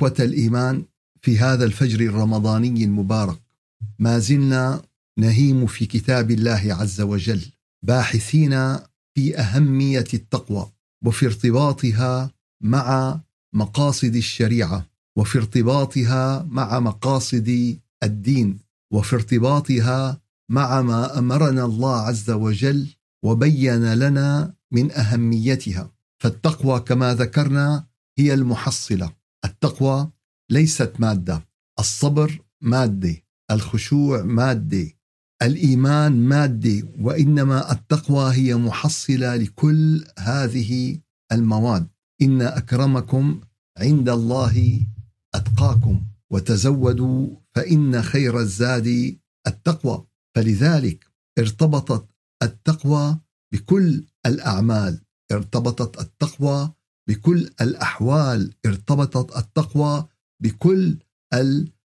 إخوة الإيمان في هذا الفجر الرمضاني المبارك ما زلنا نهيم في كتاب الله عز وجل باحثين في أهمية التقوى وفي ارتباطها مع مقاصد الشريعة وفي ارتباطها مع مقاصد الدين وفي ارتباطها مع ما أمرنا الله عز وجل وبين لنا من أهميتها. فالتقوى كما ذكرنا هي المحصلة. التقوى ليست مادة الصبر ماده الخشوع ماده الإيمان ماده وإنما التقوى هي محصلة لكل هذه المواد. إن أكرمكم عند الله أتقاكم وتزودوا فإن خير الزاد التقوى. فلذلك ارتبطت التقوى بكل الأعمال. ارتبطت التقوى بكل الأحوال ارتبطت التقوى بكل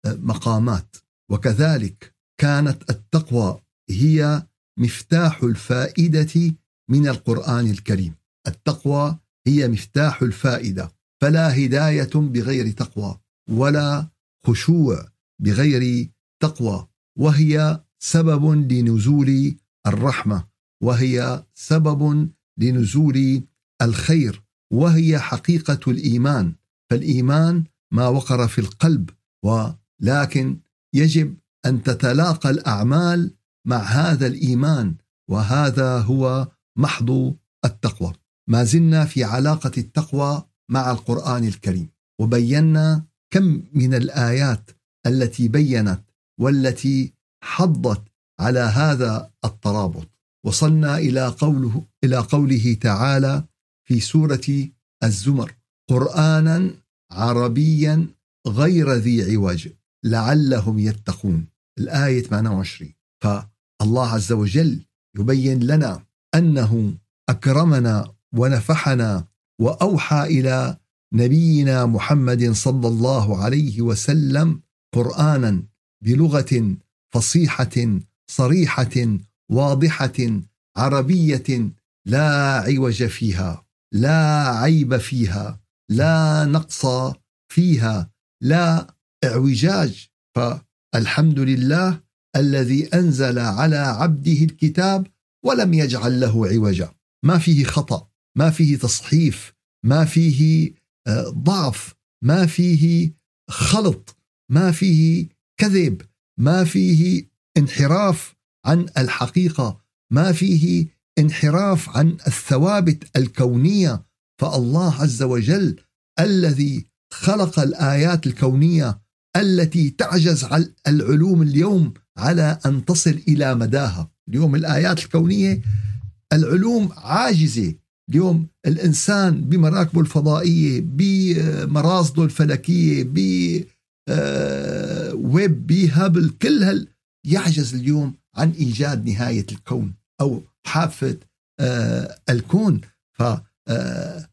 المقامات. وكذلك كانت التقوى هي مفتاح الفائدة من القرآن الكريم. التقوى هي مفتاح الفائدة فلا هداية بغير تقوى ولا خشوع بغير تقوى وهي سبب لنزول الرحمة وهي سبب لنزول الخير. وهي حقيقة الإيمان. فالإيمان ما وقر في القلب ولكن يجب أن تتلاقى الأعمال مع هذا الإيمان وهذا هو محض التقوى. ما زلنا في علاقة التقوى مع القرآن الكريم وبينا كم من الآيات التي بينت والتي حضت على هذا الترابط. وصلنا إلى قوله إلى قوله تعالى في سورة الزمر قرانا عربيا غير ذي عوج لعلهم يتقون. الآية 28 فالله عز وجل يبين لنا أنه أكرمنا ونفحنا وأوحى إلى نبينا محمد صلى الله عليه وسلم قرآنا بلغة فصيحة صريحة واضحة عربية لا عوج فيها. لا عيب فيها لا نقص فيها لا اعوجاج. فالحمد لله الذي أنزل على عبده الكتاب ولم يجعل له عوجا. ما فيه خطأ ما فيه تصحيف ما فيه آه، ضعف ما فيه خلط ما فيه كذب ما فيه انحراف عن الحقيقة ما فيه انحراف عن الثوابت الكونية فالله عز وجل الذي خلق الآيات الكونية التي تعجز العلوم اليوم على أن تصل إلى مداها، اليوم الآيات الكونية العلوم عاجزة، اليوم الإنسان بمراكبه الفضائية، بمراصده الفلكية، ب آه، ويب بهابل كل هال يعجز اليوم عن إيجاد نهاية الكون أو حافه آه، الكون. ف آه،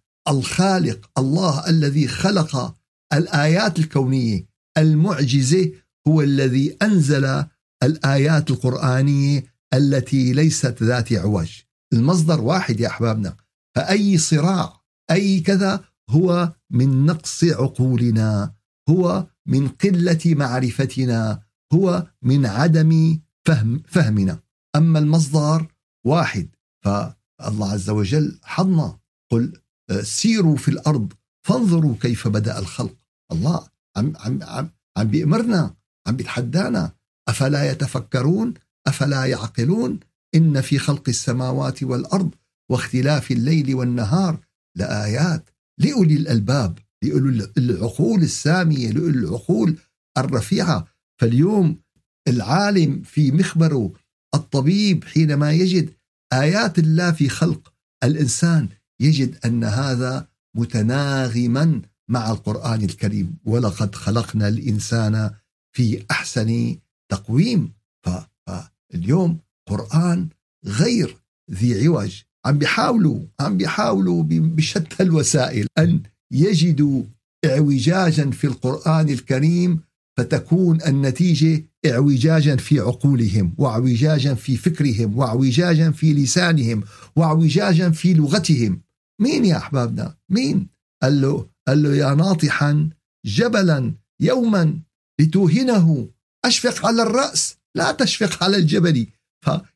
الله الذي خلق الآيات الكونية المعجزة هو الذي أنزل الآيات القرآنية التي ليست ذات عوج. المصدر واحد يا أحبابنا. فأي صراع أي كذا هو من نقص عقولنا هو من قلة معرفتنا هو من عدم فهم فهمنا. أما المصدر واحد. فالله عز وجل حضنا قل سيروا في الأرض فانظروا كيف بدأ الخلق. الله عم عم عم عم بيأمرنا عم بيتحدانا. أفلا يتفكرون؟ أفلا يعقلون؟ إن في خلق السماوات والأرض واختلاف الليل والنهار لآيات لأولي الألباب لاولي العقول السامية لأولي العقول الرفيعة. فاليوم العالم في مخبره الطبيب حينما يجد آيات الله في خلق الإنسان يجد أن هذا متناغما مع القرآن الكريم. ولقد خلقنا الإنسان في أحسن تقويم. فاليوم قرآن غير ذي عوج. عم بيحاولوا عم بيحاولوا بشتى الوسائل أن يجدوا اعوجاجا في القرآن الكريم فتكون النتيجة اعوجاجا في عقولهم واعوجاجا في فكرهم واعوجاجا في لسانهم واعوجاجا في لغتهم. مين يا أحبابنا؟ مين؟ قال له قال له يا ناطحا جبلا يوما لتوهنه. أشفق على الرأس لا تشفق على الجبل.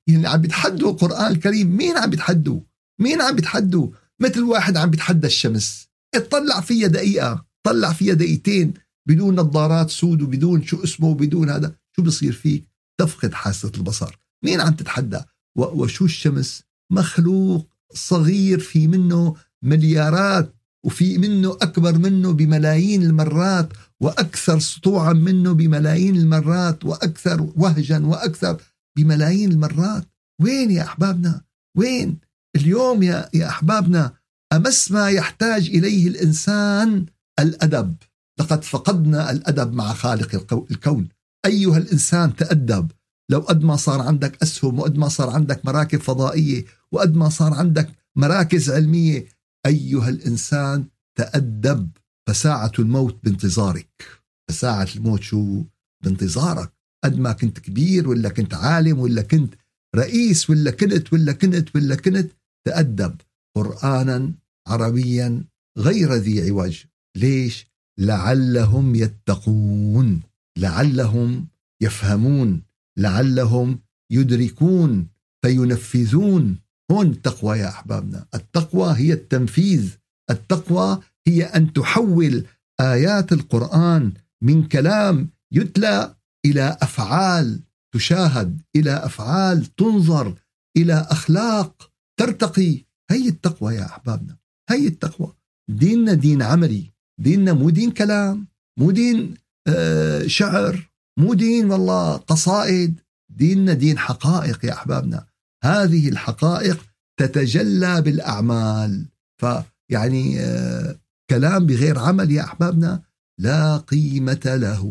يعني عم بيتحدوا القرآن الكريم. مين عم بيتحدوا مين عم بيتحدوا مثل واحد عم بيتحدى الشمس. اطلع فيها دقيقة طلع فيها دقيقتين. بدون نظارات سود وبدون شو اسمه وبدون هذا شو بصير فيك؟ تفقد حاسة البصر. مين عم تتحدى؟ وشو الشمس؟ مخلوق صغير في منه مليارات وفي منه أكبر منه بملايين المرات وأكثر سطوعا منه بملايين المرات وأكثر وهجا وأكثر بملايين المرات. وين يا أحبابنا؟ وين؟ اليوم يا, يا أحبابنا أمس ما يحتاج إليه الإنسان؟ الأدب. لقد فقدنا الأدب مع خالق الكون. أيها الإنسان تأدب. لو قد ما صار عندك أسهم وقد ما صار عندك مراكب فضائية وقد ما صار عندك مراكز علمية أيها الإنسان تأدب. فساعة الموت بانتظارك. فساعة الموت شو؟ بانتظارك. قد ما كنت كبير ولا كنت عالم ولا كنت رئيس ولا كنت ولا كنت ولا كنت تأدب. قرآنا عربيا غير ذي عوج. ليش؟ لعلهم يتقون لعلهم يفهمون لعلهم يدركون فينفذون. هون التقوى يا أحبابنا. التقوى هي التنفيذ. التقوى هي أن تحول آيات القرآن من كلام يتلى إلى أفعال تشاهد إلى أفعال تنظر إلى أخلاق ترتقي. هي التقوى يا أحبابنا. هي التقوى. ديننا دين عملي. ديننا مو دين كلام مو دين آه، شعر مو دين والله قصائد. ديننا دين حقائق يا أحبابنا. هذه الحقائق تتجلى بالأعمال. فيعني آه، كلام بغير عمل يا أحبابنا لا قيمة له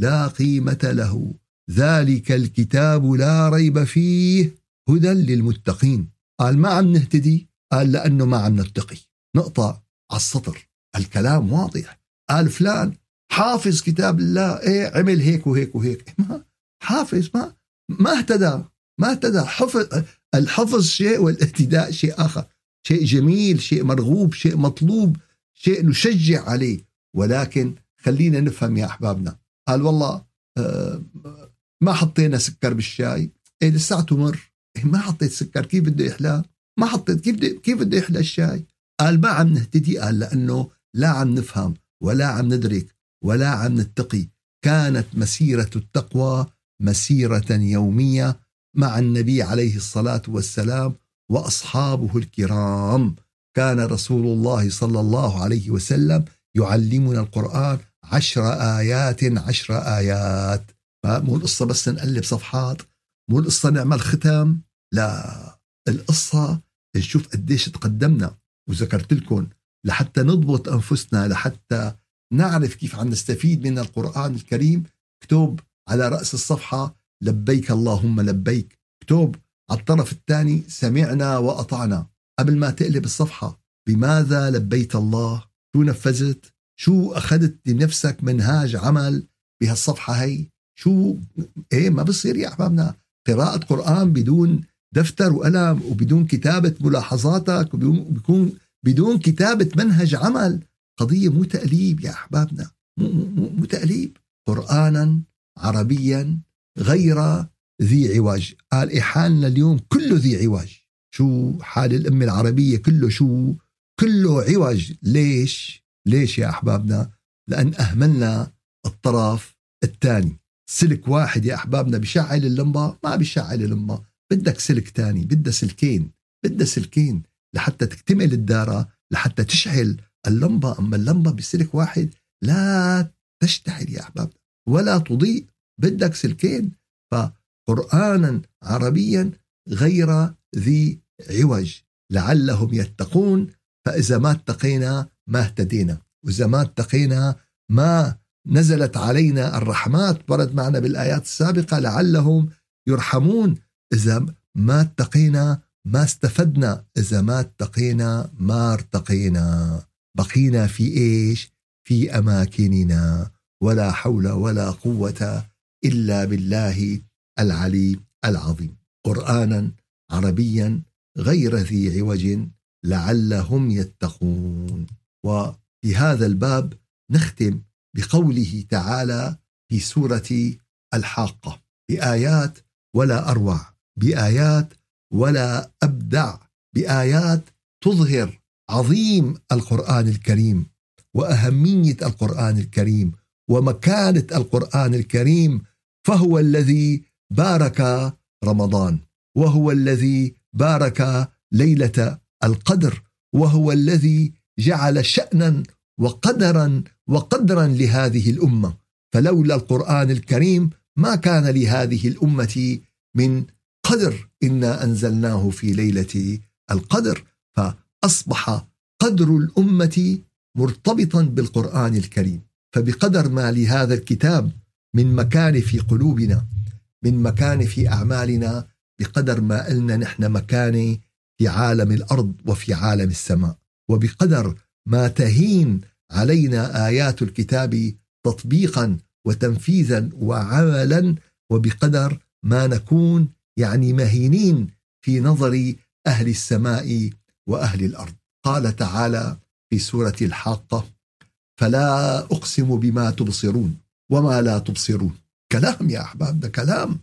لا قيمة له. ذلك الكتاب لا ريب فيه هدى للمتقين. قال ما عم نهتدي؟ قال لأنه ما عم نتقي. نقطة على السطر. الكلام واضح. قال فلان حافظ كتاب الله. إيه عمل هيك وهيك وهيك. ما حافظ ما ما اهتدى ما اهتدى. حفظ الحفظ شيء والاهتداء شيء آخر. شيء جميل شيء مرغوب شيء مطلوب شيء نشجع عليه. ولكن خلينا نفهم يا أحبابنا. قال والله آه، ما حطينا سكر بالشاي. إيه لساته مر. إيه ما حطيت سكر. كيف بده يحلى؟ ما حطيت. كيف كيف بده يحلى الشاي؟ قال ما عم نهتدي. قال لأنه لا عم نفهم ولا عم ندرك ولا عم نتقي. كانت مسيرة التقوى مسيرة يومية مع النبي عليه الصلاة والسلام وأصحابه الكرام. كان رسول الله صلى الله عليه وسلم يعلمنا القرآن عشر آيات عشر آيات. مو القصة بس نقلب صفحات. مو القصة نعمل ختم لا القصة نشوف قديش تقدمنا. وذكرت لكم لحتى نضبط أنفسنا لحتى نعرف كيف عم نستفيد من القرآن الكريم. اكتب على رأس الصفحة لبيك اللهم لبيك. اكتب على الطرف الثاني سمعنا وأطعنا. قبل ما تقلب الصفحة بماذا لبيت الله؟ شو نفذت؟ شو أخذت لنفسك منهاج عمل بهالصفحة هي؟ شو إيه ما بصير يا أحبابنا. قراءة قرآن بدون دفتر وقلم وبدون كتابة ملاحظاتك وبيكون بدون كتابة منهج عمل. قضية مو تأليب يا أحبابنا. مو, مو, مو تأليب. قرآنا عربيا غير ذي عوج قال حالنا اليوم كله ذي عوج شو حال الأمة العربية كله شو؟ كله عوج ليش؟ ليش يا أحبابنا؟ لأن أهملنا الطرف الثاني. سلك واحد يا أحبابنا بشعل اللمبة؟ ما بشعل اللمبة. بدك سلك تاني بدها سلكين بدها سلكين. لحتى تكتمل الدارة لحتى تشعل اللمبة. أما اللمبة بسلك واحد لا تشتعل يا أحباب ولا تضيء. بدك سلكين فقرآنا عربيا غير ذي عوج. لعلهم يتقون. فإذا ما اتقينا ما اهتدينا. وإذا ما اتقينا ما نزلت علينا الرحمات. ورد معنا بالآيات السابقة لعلهم يرحمون. إذا ما اتقينا ما استفدنا إذا ما اتقينا ما ارتقينا. بقينا في إيش؟ في أماكننا. ولا حول ولا قوة إلا بالله العلي العظيم. قرآنا عربيا غير ذي عوج لعلهم يتقون. وفي هذا الباب نختم بقوله تعالى في سورة الحاقة. بآيات ولا أروع. بآيات ولا أبدع بآيات تظهر عظيم القرآن الكريم وأهمية القرآن الكريم ومكانة القرآن الكريم فهو الذي بارك رمضان وهو الذي بارك ليلة القدر وهو الذي جعل شأنا وقدرا وقدرا لهذه الأمة. فلولا القرآن الكريم ما كان لهذه الأمة من قدر. إنا أنزلناه في ليلة القدر فأصبح قدر الأمة مرتبطا بالقرآن الكريم. فبقدر ما لهذا الكتاب من مكان في قلوبنا من مكان في أعمالنا بقدر ما قلنا نحن مكاني في عالم الأرض وفي عالم السماء. وبقدر ما تهين علينا آيات الكتاب تطبيقا وتنفيذا وعملا وبقدر ما نكون يعني مهينين في نظر أهل السماء وأهل الأرض. قال تعالى في سورة الحاقة فلا أقسم بما تبصرون وما لا تبصرون. كلام يا أحباب ده كلام.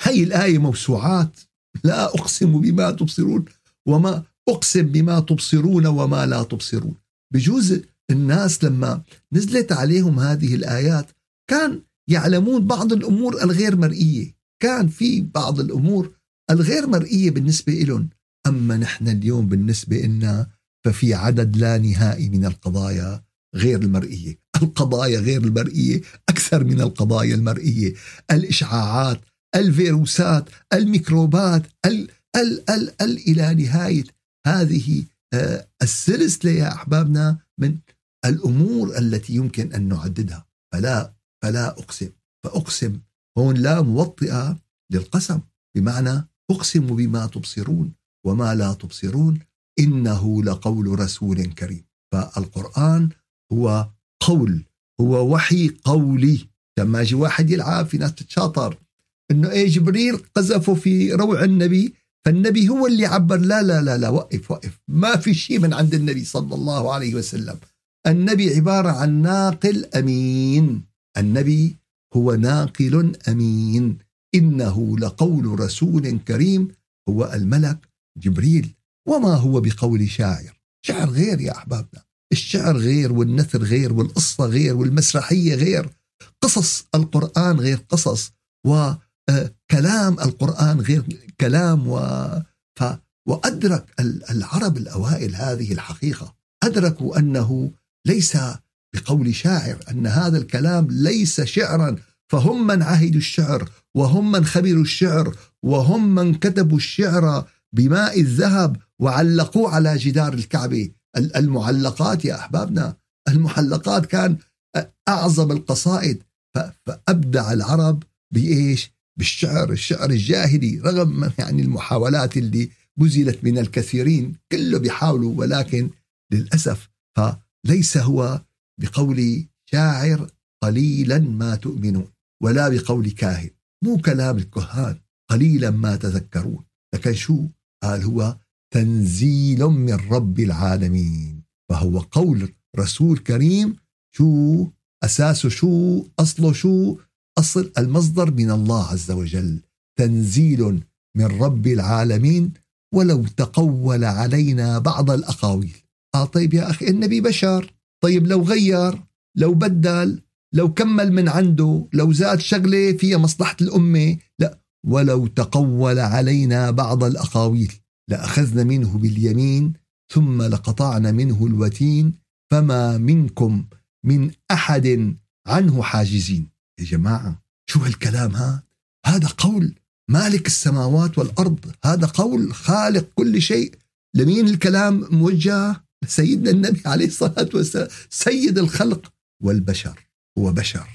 هي الآية موسوعات. لا أقسم بما تبصرون وما أقسم بما تبصرون وما لا تبصرون. بجوز الناس لما نزلت عليهم هذه الآيات كان يعلمون بعض الأمور الغير مرئية. كان في بعض الأمور الغير مرئية بالنسبة لهم أما نحن اليوم بالنسبة لنا ففي عدد لا نهائي من القضايا غير المرئية. القضايا غير المرئية أكثر من القضايا المرئية. الإشعاعات الفيروسات الميكروبات ال ال ال ال إلى نهاية هذه آه، السلسلة يا أحبابنا من الأمور التي يمكن أن نعددها. فلا فلا أقسم. فأقسم هون لا موطئة للقسم بمعنى أقسم بما تبصرون وما لا تبصرون إنه لقول رسول كريم. فالقرآن هو قول هو وحي قولي. لما يجي واحد يلعب في ناس تتشاطر إنه إيه جبريل قذفه في روع النبي؟ فالنبي هو اللي عبر. لا لا لا لا وقف وقف. ما في شيء من عند النبي صلى الله عليه وسلم. النبي عبارة عن ناقل أمين. النبي هو ناقل أمين. إنه لقول رسول كريم. هو الملك جبريل. وما هو بقول شاعر؟ شعر غير يا أحبابنا. الشعر غير والنثر غير والقصة غير والمسرحية غير. قصص القرآن غير قصص. وكلام القرآن غير كلام. و ف وأدرك العرب الأوائل هذه الحقيقة. أدركوا أنه ليس بقول شاعر أن هذا الكلام ليس شعرا فهم من عهدوا الشعر وهم من خبروا الشعر وهم من كتبوا الشعر بماء الذهب وعلقوه على جدار الكعبة. المعلقات يا أحبابنا المعلقات كان أعظم القصائد. فأبدع العرب بإيش؟ بالشعر الشعر الجاهلي رغم يعني المحاولات اللي بذلت من الكثيرين كله بيحاولوا ولكن للأسف فليس هو بقول شاعر قليلا ما تؤمنون ولا بقول كاهن. مو كلام الكهان قليلا ما تذكرون. لكن شو؟ قال هو تنزيل من رب العالمين فهو قول رسول كريم. شو؟ أساسه شو؟ أصله شو؟ أصل المصدر من الله عز وجل. تنزيل من رب العالمين. ولو تقول علينا بعض الأقاويل. آه طيب يا أخي النبي بشر طيب لو غير لو بدل لو كمل من عنده لو زاد شغلة فيها مصلحة الأمة لا. ولو تقول علينا بعض الأقاويل لأخذنا منه باليمين ثم لقطعنا منه الوتين فما منكم من أحد عنه حاجزين. يا جماعة شو هالكلام ها؟ هذا قول مالك السماوات والأرض هذا قول خالق كل شيء. لمين الكلام موجه؟ سيدنا النبي عليه الصلاة والسلام سيد الخلق والبشر هو بشر.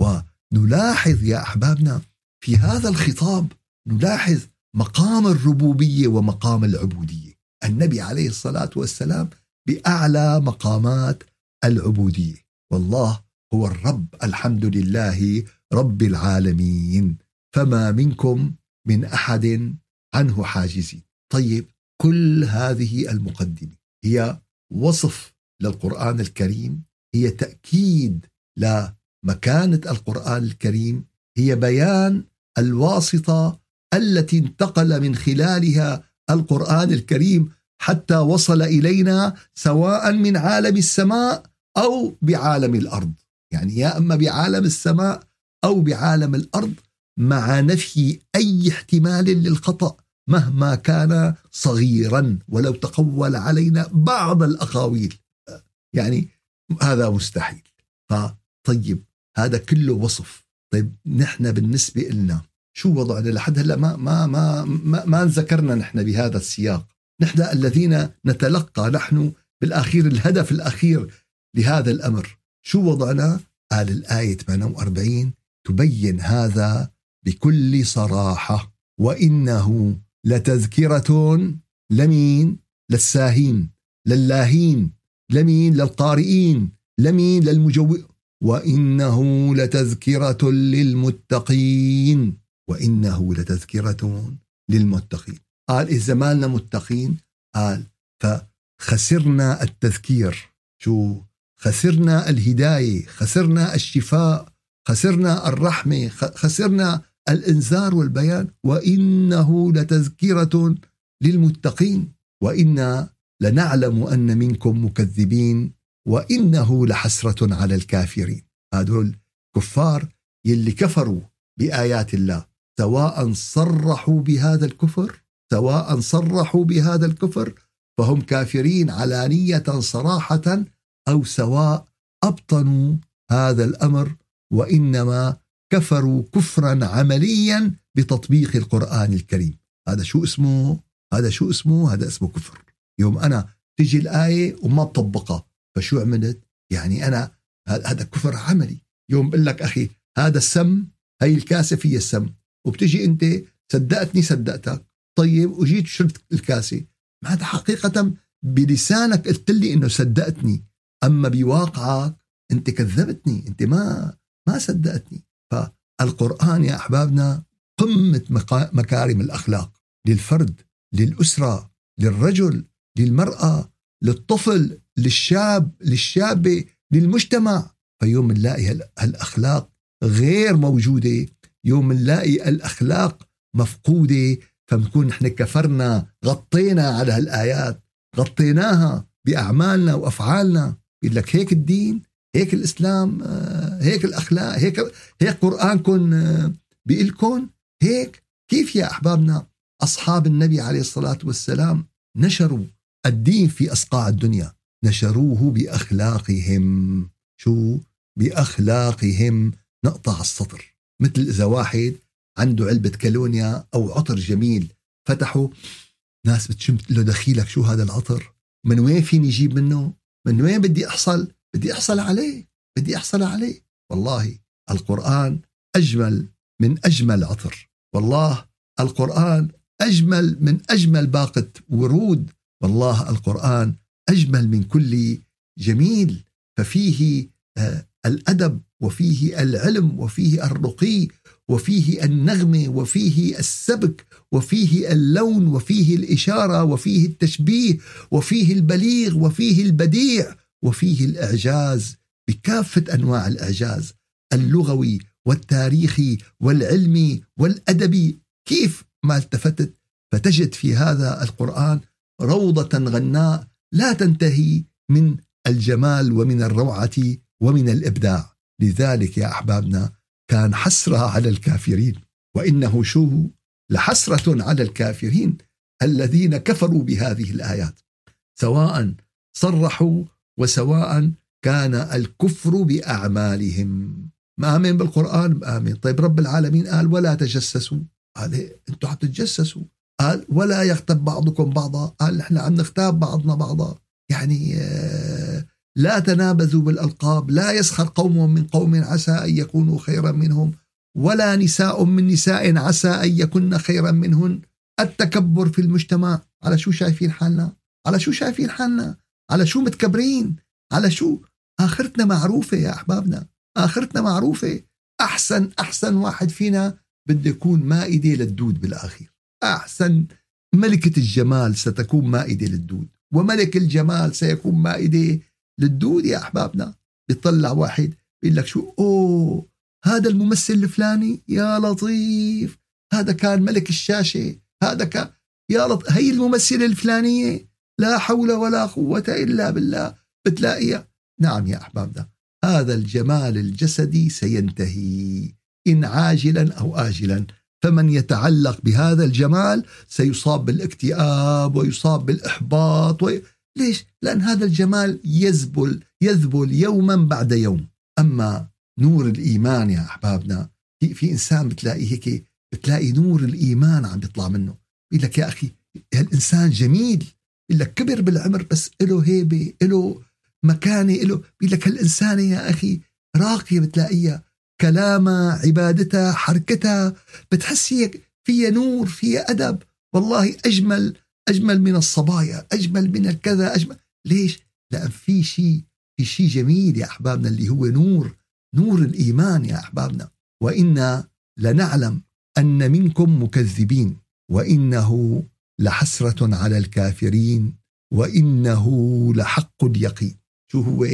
ونلاحظ يا أحبابنا في هذا الخطاب نلاحظ مقام الربوبية ومقام العبودية. النبي عليه الصلاة والسلام بأعلى مقامات العبودية. والله هو الرب الحمد لله رب العالمين. فما منكم من أحد عنه حاجزين طيب كل هذه المقدمة هي وصف للقرآن الكريم هي تأكيد لا مكانة القرآن الكريم هي بيان الواسطة التي انتقل من خلالها القرآن الكريم حتى وصل إلينا سواء من عالم السماء أو بعالم الأرض. يعني يا أما بعالم السماء أو بعالم الأرض مع نفي أي احتمال للخطأ. مهما كان صغيرا ولو تقول علينا بعض الأقاويل. يعني هذا مستحيل. فطيب هذا كله وصف. طيب نحن بالنسبة لنا شو وضعنا؟ لحد هلأ ما ما ما ما, ما نحن بهذا السياق. نحن الذين نتلقى نحن بالأخير الهدف الأخير لهذا الأمر. شو وضعنا؟ قال الآية 48 تبين هذا بكل صراحة وإنه لتذكره لمين؟ للساهين للاهين لمين؟ للقارئين لمين؟ للمجو وإنه لتذكرة للمتقين وإنه لتذكرة للمتقين. قال اذا مالنا متقين قال فخسرنا التذكير. شو؟ خسرنا الهداية خسرنا الشفاء خسرنا الرحمة خسرنا الإنذار والبيان وإنه لتذكرة للمتقين وإنا لنعلم أن منكم مكذبين وإنه لحسرة على الكافرين. هذول كفار يلي كفروا بآيات الله سواء صرحوا بهذا الكفر سواء صرحوا بهذا الكفر فهم كافرين علانية صراحة أو سواء أبطنوا هذا الأمر وإنما كفروا كفرا عمليا بتطبيق القرآن الكريم. هذا شو اسمه؟ هذا شو اسمه؟ هذا اسمه كفر. يوم أنا تجي الآية وما بطبقها فشو عملت؟ يعني أنا هذا كفر عملي. يوم بقول لك أخي هذا السم هي الكاسة فيها السم. وبتجي أنت صدقتني صدقتك. طيب وجيت شربت الكاسة. هذا حقيقة بلسانك قلت لي إنه صدقتني. أما بواقعك أنت كذبتني. أنت ما ما صدقتني. فالقرآن يا أحبابنا قمة مكارم الأخلاق للفرد للأسرة للرجل للمرأة للطفل للشاب للشابة للمجتمع. فيوم نلاقي هالأخلاق غير موجودة يوم نلاقي الأخلاق مفقودة فبنكون نحن كفرنا غطينا على هالآيات غطيناها بأعمالنا وأفعالنا. يقول لك هيك الدين هيك الإسلام آه، هيك الأخلاق هيك هيك قرانكم آه، بيقلكم هيك كيف يا أحبابنا؟ أصحاب النبي عليه الصلاة والسلام نشروا الدين في اصقاع الدنيا. نشروه بأخلاقهم. شو؟ بأخلاقهم. نقطع السطر. مثل إذا واحد عنده علبة كالونيا أو عطر جميل فتحه ناس بتشم له دخيلك شو هذا العطر؟ من وين فيني أجيب منه؟ من وين بدي أحصل؟ بدي أحصل عليه بدي أحصل عليه. والله القرآن أجمل من أجمل عطر. والله القرآن أجمل من أجمل باقة ورود. والله القرآن أجمل من كل جميل. ففيه آه، الأدب وفيه العلم وفيه الرقي وفيه النغمة وفيه السبك وفيه اللون وفيه الإشارة وفيه التشبيه وفيه البليغ وفيه البديع. وفيه الإعجاز بكافة أنواع الإعجاز اللغوي والتاريخي والعلمي والأدبي. كيف ما التفتت؟ فتجد في هذا القرآن روضة غناء لا تنتهي من الجمال ومن الروعة ومن الإبداع. لذلك يا أحبابنا كان حسرة على الكافرين وإنه شو؟ لحسرة على الكافرين الذين كفروا بهذه الآيات سواء صرحوا وسواء كان الكفر بأعمالهم. مآمن بالقرآن؟ مآمن طيب رب العالمين قال ولا تجسسوا. قال إيه؟ أنتم حتتجسسوا قال ولا يغتب بعضكم بعضا. قال نحن عم نغتاب بعضنا بعضا. يعني آه، لا تنابذوا بالألقاب. لا يسخر قوم من قوم عسى أن يكونوا خيرا منهم ولا نساء من نساء عسى أن يكن خيرا منهن. التكبر في المجتمع. على شو شايفين حالنا؟ على شو شايفين حالنا؟ على شو متكبرين؟ على شو؟ آخرتنا معروفة يا أحبابنا. آخرتنا معروفة. أحسن أحسن واحد فينا بده يكون مائدة للدود بالآخر. أحسن ملكة الجمال ستكون مائدة للدود. وملك الجمال سيكون مائدة للدود يا أحبابنا. بيطلع واحد بيقول لك شو؟ أوه هذا الممثل الفلاني؟ يا لطيف. هذا كان ملك الشاشة. هذا كان يا لطيف هي الممثلة الفلانية؟ لا حول ولا قوة إلا بالله. بتلاقيها نعم يا احبابنا هذا الجمال الجسدي سينتهي. إن عاجلا أو اجلا فمن يتعلق بهذا الجمال سيصاب بالاكتئاب ويصاب بالإحباط و... ليش؟ لأن هذا الجمال يذبل يذبل يوما بعد يوم. أما نور الإيمان يا احبابنا في, في إنسان بتلاقي هيك بتلاقي نور الإيمان عم بيطلع منه. بيقول لك يا أخي هالإنسان جميل. بيقول لك كبر بالعمر بس له هيبة له مكانة له بيقول لك هالإنسانة يا أخي راقية بتلاقيها كلامها عبادتها حركتها بتحس هيك فيها نور فيها أدب. والله أجمل أجمل من الصبايا أجمل من الكذا أجمل. ليش؟ لأن في شيء في شيء جميل يا أحبابنا اللي هو نور نور الإيمان يا أحبابنا. وإنا لنعلم أن منكم مكذبين وإنه لحسرة على الكافرين وإنه لحق اليقين. شو هو؟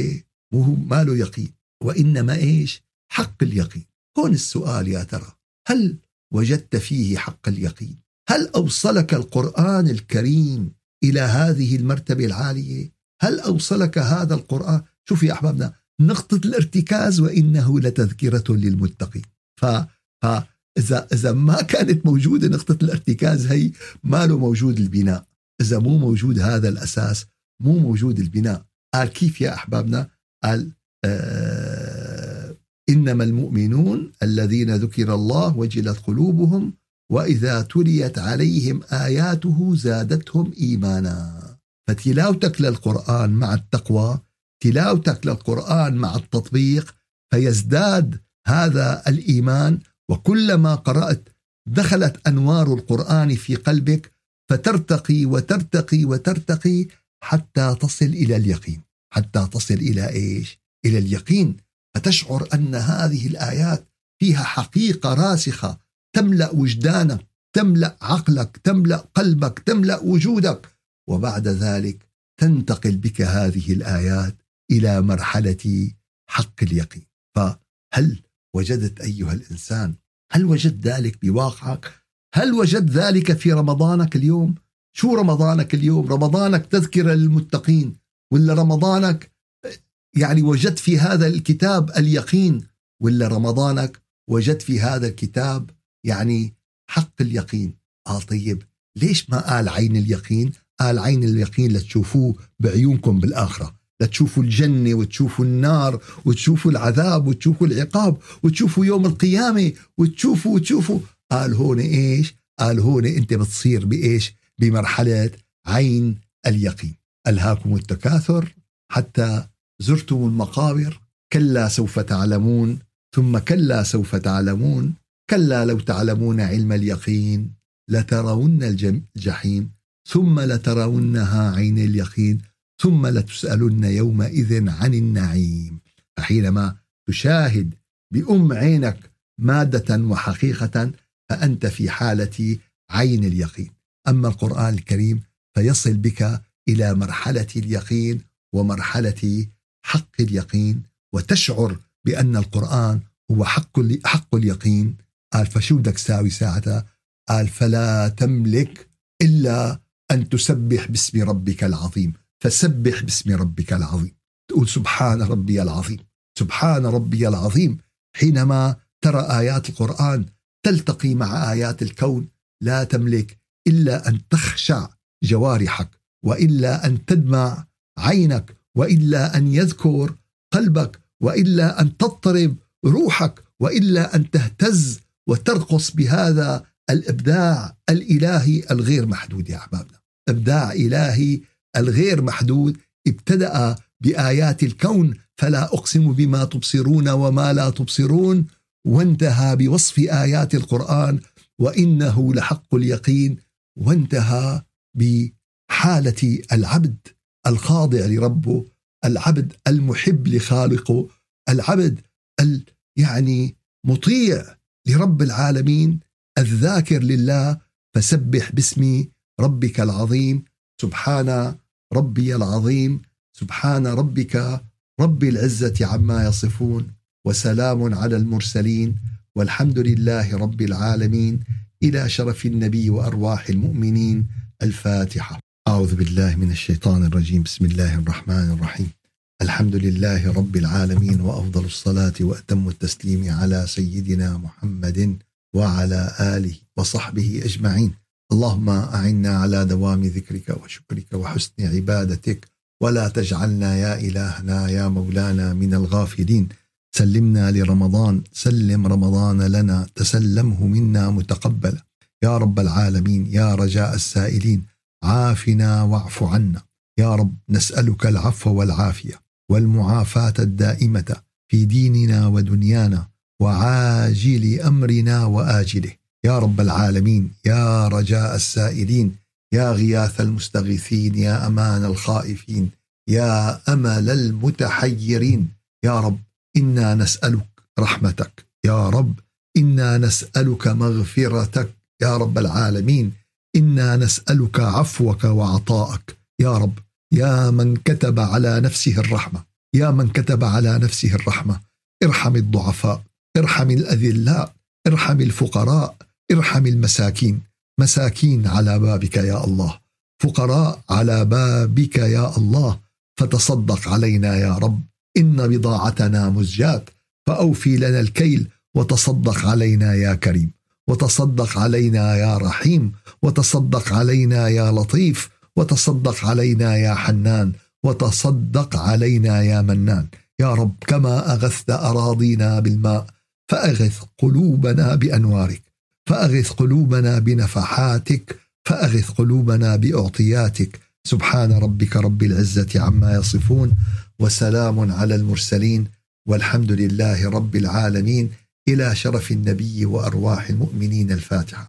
مو هو ما له يقين. وإنما إيش؟ حق اليقين. هون السؤال يا ترى هل وجدت فيه حق اليقين؟ هل أوصلك القرآن الكريم إلى هذه المرتبة العالية؟ هل أوصلك هذا القرآن؟ شوف يا أحبابنا نقطة الارتكاز وإنه لتذكرة للمتقين. ف إذا إذا ما كانت موجودة نقطة الارتكاز هي ما له موجود البناء. إذا مو موجود هذا الأساس مو موجود البناء. قال كيف يا أحبابنا؟ قال آه إنما المؤمنون الذين ذكر الله وجلت قلوبهم وإذا تليت عليهم آياته زادتهم إيمانا. فتلاوتك للقرآن مع التقوى تلاوتك للقرآن مع التطبيق فيزداد هذا الإيمان وكلما قرأت دخلت أنوار القرآن في قلبك فترتقي وترتقي وترتقي حتى تصل إلى اليقين. حتى تصل إلى إيش؟ إلى اليقين. فتشعر أن هذه الآيات فيها حقيقة راسخة. تملأ وجدانك تملأ عقلك تملأ قلبك تملأ وجودك. وبعد ذلك تنتقل بك هذه الآيات إلى مرحلة حق اليقين. فهل وجدت أيها الإنسان هل وجدت ذلك بواقعك؟ هل وجدت ذلك في رمضانك اليوم؟ شو رمضانك اليوم؟ رمضانك تذكرة للمتقين ولا رمضانك يعني وجدت في هذا الكتاب اليقين ولا رمضانك وجدت في هذا الكتاب يعني حق اليقين؟ آه طيب ليش ما قال عين اليقين؟ قال عين اليقين لتشوفوه بعيونكم بالآخرة. لتشوفوا الجنة وتشوفوا النار وتشوفوا العذاب وتشوفوا العقاب وتشوفوا يوم القيامة وتشوفوا وتشوفوا. قال هون إيش؟ قال هون أنت بتصير بإيش؟ بمرحلة عين اليقين. ألهاكم التكاثر حتى زرتم المقابر كلا سوف تعلمون ثم كلا سوف تعلمون كلا لو تعلمون علم اليقين لترون الجحيم ثم لترونها عين اليقين. ثم لتسألن يومئذ عن النعيم. فحينما تشاهد بأم عينك مادة وحقيقة فأنت في حالة عين اليقين. أما القرآن الكريم فيصل بك إلى مرحلة اليقين ومرحلة حق اليقين وتشعر بأن القرآن هو حق حق اليقين. قال فشو بدك تساوي ساعتها قال فلا تملك إلا أن تسبح باسم ربك العظيم. فسبح باسم ربك العظيم. تقول سبحان ربي العظيم. سبحان ربي العظيم. حينما ترى آيات القرآن تلتقي مع آيات الكون لا تملك إلا أن تخشع جوارحك وإلا أن تدمع عينك وإلا أن يذكر قلبك وإلا أن تضطرب روحك وإلا أن تهتز وترقص بهذا الإبداع الإلهي الغير محدود يا أحبابنا. إبداع إلهي الغير محدود ابتدأ بآيات الكون فلا أقسم بما تبصرون وما لا تبصرون وانتهى بوصف آيات القرآن وإنه لحق اليقين وانتهى بحالة العبد الخاضع لربه العبد المحب لخالقه العبد ال يعني مطيع لرب العالمين الذاكر لله فسبح باسم ربك العظيم. سبحان ربي العظيم سبحان ربك رب العزة عما يصفون وسلام على المرسلين والحمد لله رب العالمين إلى شرف النبي وأرواح المؤمنين الفاتحة. أعوذ بالله من الشيطان الرجيم بسم الله الرحمن الرحيم. الحمد لله رب العالمين وأفضل الصلاة وأتم التسليم على سيدنا محمد وعلى آله وصحبه أجمعين. اللهم أعنا على دوام ذكرك وشكرك وحسن عبادتك. ولا تجعلنا يا إلهنا يا مولانا من الغافلين. سلمنا لرمضان. سلم رمضان لنا. تسلمه منا متقبلا يا رب العالمين. يا رجاء السائلين. عافنا واعف عنا. يا رب نسألك العفو والعافية والمعافاة الدائمة في ديننا ودنيانا وعاجل أمرنا وآجله. يا رب العالمين يا رجاء السائلين يا غياث المستغيثين يا أمان الخائفين يا أمل المتحيرين. يا رب إنا نسألك رحمتك. يا رب إنا نسألك مغفرتك. يا رب العالمين إنا نسألك عفوك وعطاءك. يا رب يا من كتب على نفسه الرحمة يا من كتب على نفسه الرحمة. ارحم الضعفاء ارحم الأذلاء ارحم الفقراء ارحم المساكين. مساكين على بابك يا الله. فقراء على بابك يا الله. فتصدق علينا يا رب. إن بضاعتنا مزجات فأوفي لنا الكيل. وتصدق علينا يا كريم. وتصدق علينا يا رحيم. وتصدق علينا يا لطيف. وتصدق علينا يا حنان. وتصدق علينا يا منان. يا رب كما اغثت أراضينا بالماء. فأغث قلوبنا بأنوارك. فأغث قلوبنا بنفحاتك فأغث قلوبنا بأعطياتك. سبحان ربك رب العزة عما يصفون وسلام على المرسلين والحمد لله رب العالمين. إلى شرف النبي وأرواح المؤمنين الفاتحة.